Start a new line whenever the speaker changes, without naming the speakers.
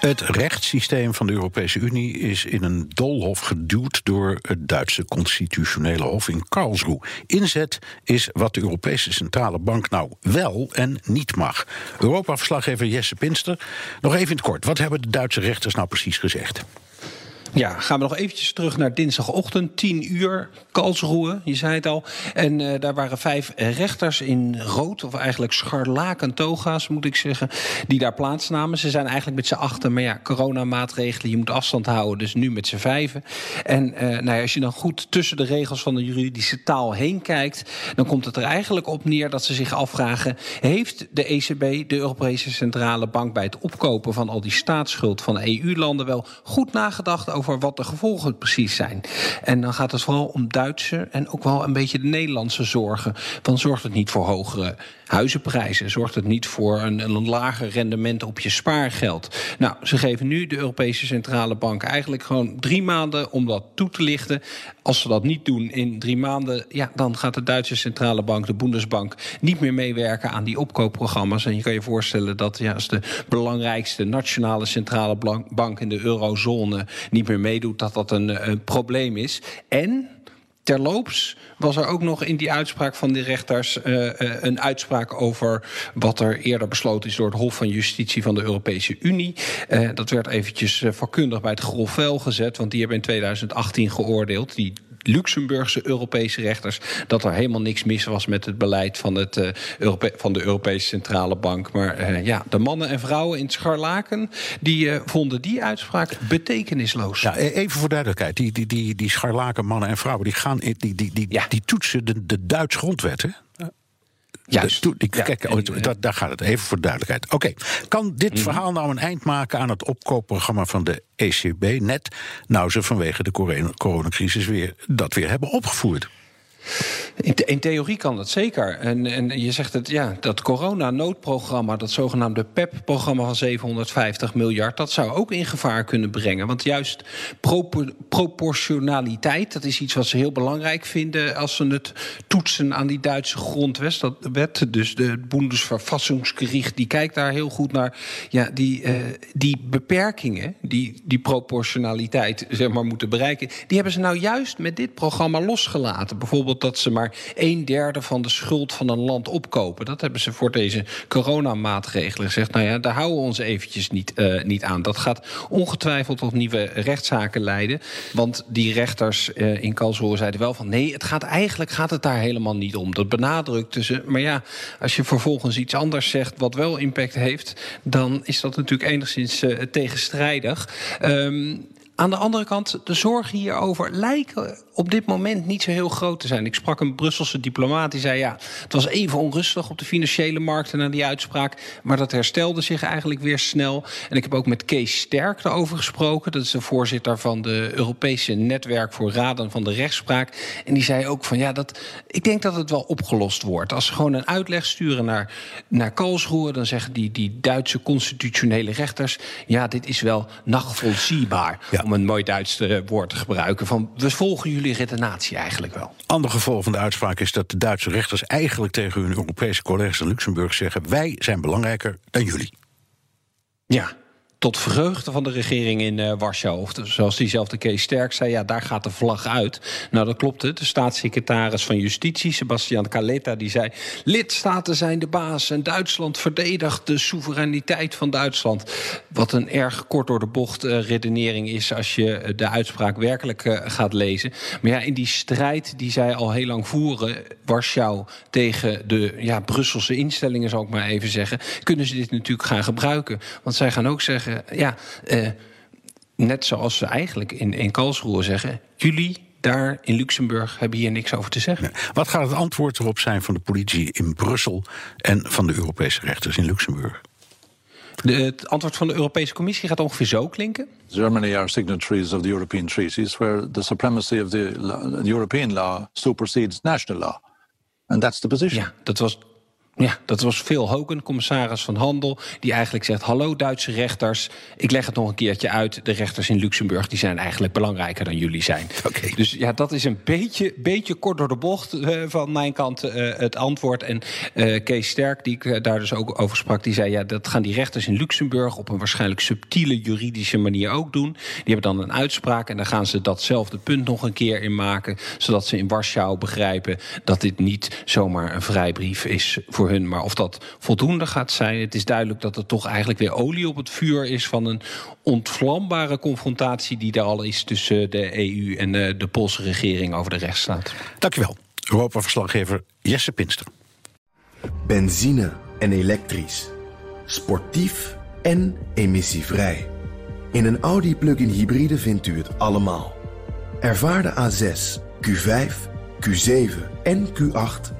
Het rechtssysteem van de Europese Unie is in een doolhof geduwd door het Duitse constitutionele hof in Karlsruhe. Inzet is wat de Europese Centrale Bank nou wel en niet mag. Europa-verslaggever Jesse Pinster. Nog even in het kort, wat hebben de Duitse rechters nou precies gezegd?
Ja, gaan we nog eventjes terug naar dinsdagochtend, 10 uur, Karlsruhe, je zei het al. En uh, daar waren vijf rechters in rood, of eigenlijk scharlaken toga's, moet ik zeggen, die daar plaatsnamen. Ze zijn eigenlijk met z'n achten, maar ja, coronamaatregelen, je moet afstand houden, dus nu met z'n vijven. En uh, nou ja, als je dan goed tussen de regels van de juridische taal heen kijkt, dan komt het er eigenlijk op neer dat ze zich afvragen: heeft de ECB, de Europese Centrale Bank, bij het opkopen van al die staatsschuld van EU-landen wel goed nagedacht over over wat de gevolgen precies zijn. En dan gaat het vooral om Duitse en ook wel een beetje de Nederlandse zorgen. Dan zorgt het niet voor hogere huizenprijzen? Zorgt het niet voor een, een lager rendement op je spaargeld? Nou, ze geven nu de Europese Centrale Bank eigenlijk gewoon drie maanden om dat toe te lichten. Als ze dat niet doen in drie maanden, ja, dan gaat de Duitse Centrale Bank, de Bundesbank, niet meer meewerken aan die opkoopprogramma's. En je kan je voorstellen dat ja, als de belangrijkste nationale centrale bank in de eurozone niet meer meedoet, dat dat een, een probleem is. En Terloops was er ook nog in die uitspraak van de rechters uh, uh, een uitspraak over wat er eerder besloten is door het Hof van Justitie van de Europese Unie. Dat werd eventjes vakkundig bij het grof vuil gezet, want die hebben in 2018 geoordeeld. Die Luxemburgse Europese rechters dat er helemaal niks mis was met het beleid van, het, uh, Europe van de Europese Centrale Bank. Maar uh, ja, de mannen en vrouwen in het scharlaken die uh, vonden die uitspraak betekenisloos.
Ja, e-, even voor duidelijkheid, die, die, die, die scharlaken mannen en vrouwen die, gaan, die, die, die, ja. die toetsen de, de Duitse grondwet. Hè?
Juist.
De, ik, ja, kijk, en, oh, dat, daar gaat het even voor duidelijkheid. Oké, okay. kan dit mm. verhaal nou een eind maken aan het opkoopprogramma van de ECB net nou ze vanwege de coronacrisis weer dat weer hebben opgevoerd?
In, theorie kan dat zeker. En, en je zegt het, ja, dat corona-noodprogramma, dat zogenaamde PEP-programma van 750 miljard, dat zou ook in gevaar kunnen brengen. Want juist propor proportionaliteit, dat is iets wat ze heel belangrijk vinden als ze het toetsen aan die Duitse grondwet. Dat wet, dus de Bundesverfassungsgericht, die kijkt daar heel goed naar. Ja, die, uh, die beperkingen, die, die proportionaliteit zeg maar, moeten bereiken, die hebben ze nou juist met dit programma losgelaten. Bijvoorbeeld dat ze maar een derde van de schuld van een land opkopen. Dat hebben ze voor deze coronamaatregelen gezegd. Nou ja, daar houden we ons eventjes niet, uh, niet aan. Dat gaat ongetwijfeld tot nieuwe rechtszaken leiden. Want die rechters uh, in Karlsruhe zeiden wel van... nee, het gaat, eigenlijk gaat het daar helemaal niet om. Dat benadrukten ze. Maar ja, als je vervolgens iets anders zegt... wat wel impact heeft, dan is dat natuurlijk enigszins uh, tegenstrijdig. Um, aan de andere kant, de zorgen hierover lijken op dit moment niet zo heel groot te zijn. Ik sprak een Brusselse diplomaat die zei: ja, het was even onrustig op de financiële markten na die uitspraak, maar dat herstelde zich eigenlijk weer snel. En ik heb ook met Kees Sterk erover gesproken. Dat is de voorzitter van de Europese Netwerk voor Raden van de Rechtspraak. En die zei ook van ja, dat, ik denk dat het wel opgelost wordt. Als ze gewoon een uitleg sturen naar, naar Karlsruhe, dan zeggen die, die Duitse constitutionele rechters: ja, dit is wel nachvollziehbaar. Ja. Om een mooi Duits woord te gebruiken. Van we volgen jullie redenatie eigenlijk wel.
Ander gevolg van de uitspraak is dat de Duitse rechters eigenlijk tegen hun Europese collega's in Luxemburg zeggen: wij zijn belangrijker dan jullie.
Ja, tot vreugde van de regering in uh, Warschau. Of zoals diezelfde Kees Sterk zei, ja, daar gaat de vlag uit. Nou, dat klopt. De staatssecretaris van Justitie, Sebastian Caleta, die zei... lidstaten zijn de baas en Duitsland verdedigt de soevereiniteit van Duitsland. Wat een erg kort door de bocht uh, redenering is... als je de uitspraak werkelijk gaat lezen. Maar ja, in die strijd die zij al heel lang voeren... Warschau tegen de ja, Brusselse instellingen, zal ik maar even zeggen... kunnen ze dit natuurlijk gaan gebruiken. Want zij gaan ook zeggen ja, uh, net zoals ze eigenlijk in, in Karlsruhe zeggen, jullie daar in Luxemburg hebben hier niks over te zeggen.
Ja. Wat gaat het antwoord erop zijn van de politie in Brussel en van de Europese rechters in Luxemburg?
De, het antwoord van de Europese Commissie gaat ongeveer zo klinken.
Germany are signatories of the European treaties where the supremacy of the European law supersedes national law. And that's the position.
Ja, dat was ja, dat was Phil Hogan, commissaris van Handel, die eigenlijk zegt: Hallo Duitse rechters, ik leg het nog een keertje uit. De rechters in Luxemburg die zijn eigenlijk belangrijker dan jullie zijn.
Oké.
Dus ja, dat is een beetje, beetje kort door de bocht uh, van mijn kant uh, het antwoord. En uh, Kees Sterk, die ik daar dus ook over sprak, die zei: Ja, dat gaan die rechters in Luxemburg op een waarschijnlijk subtiele juridische manier ook doen. Die hebben dan een uitspraak en dan gaan ze datzelfde punt nog een keer in maken, zodat ze in Warschau begrijpen dat dit niet zomaar een vrijbrief is voor hun. Maar of dat voldoende gaat zijn, het is duidelijk dat er toch eigenlijk weer olie op het vuur is van een ontvlambare confrontatie die er al is tussen de EU en de, de Poolse regering over de rechtsstaat.
Dankjewel. Europa-verslaggever Jesse Pinster.
Benzine en elektrisch. Sportief en emissievrij. In een Audi plug-in hybride vindt u het allemaal. Ervaar de A6, Q5, Q7 en Q8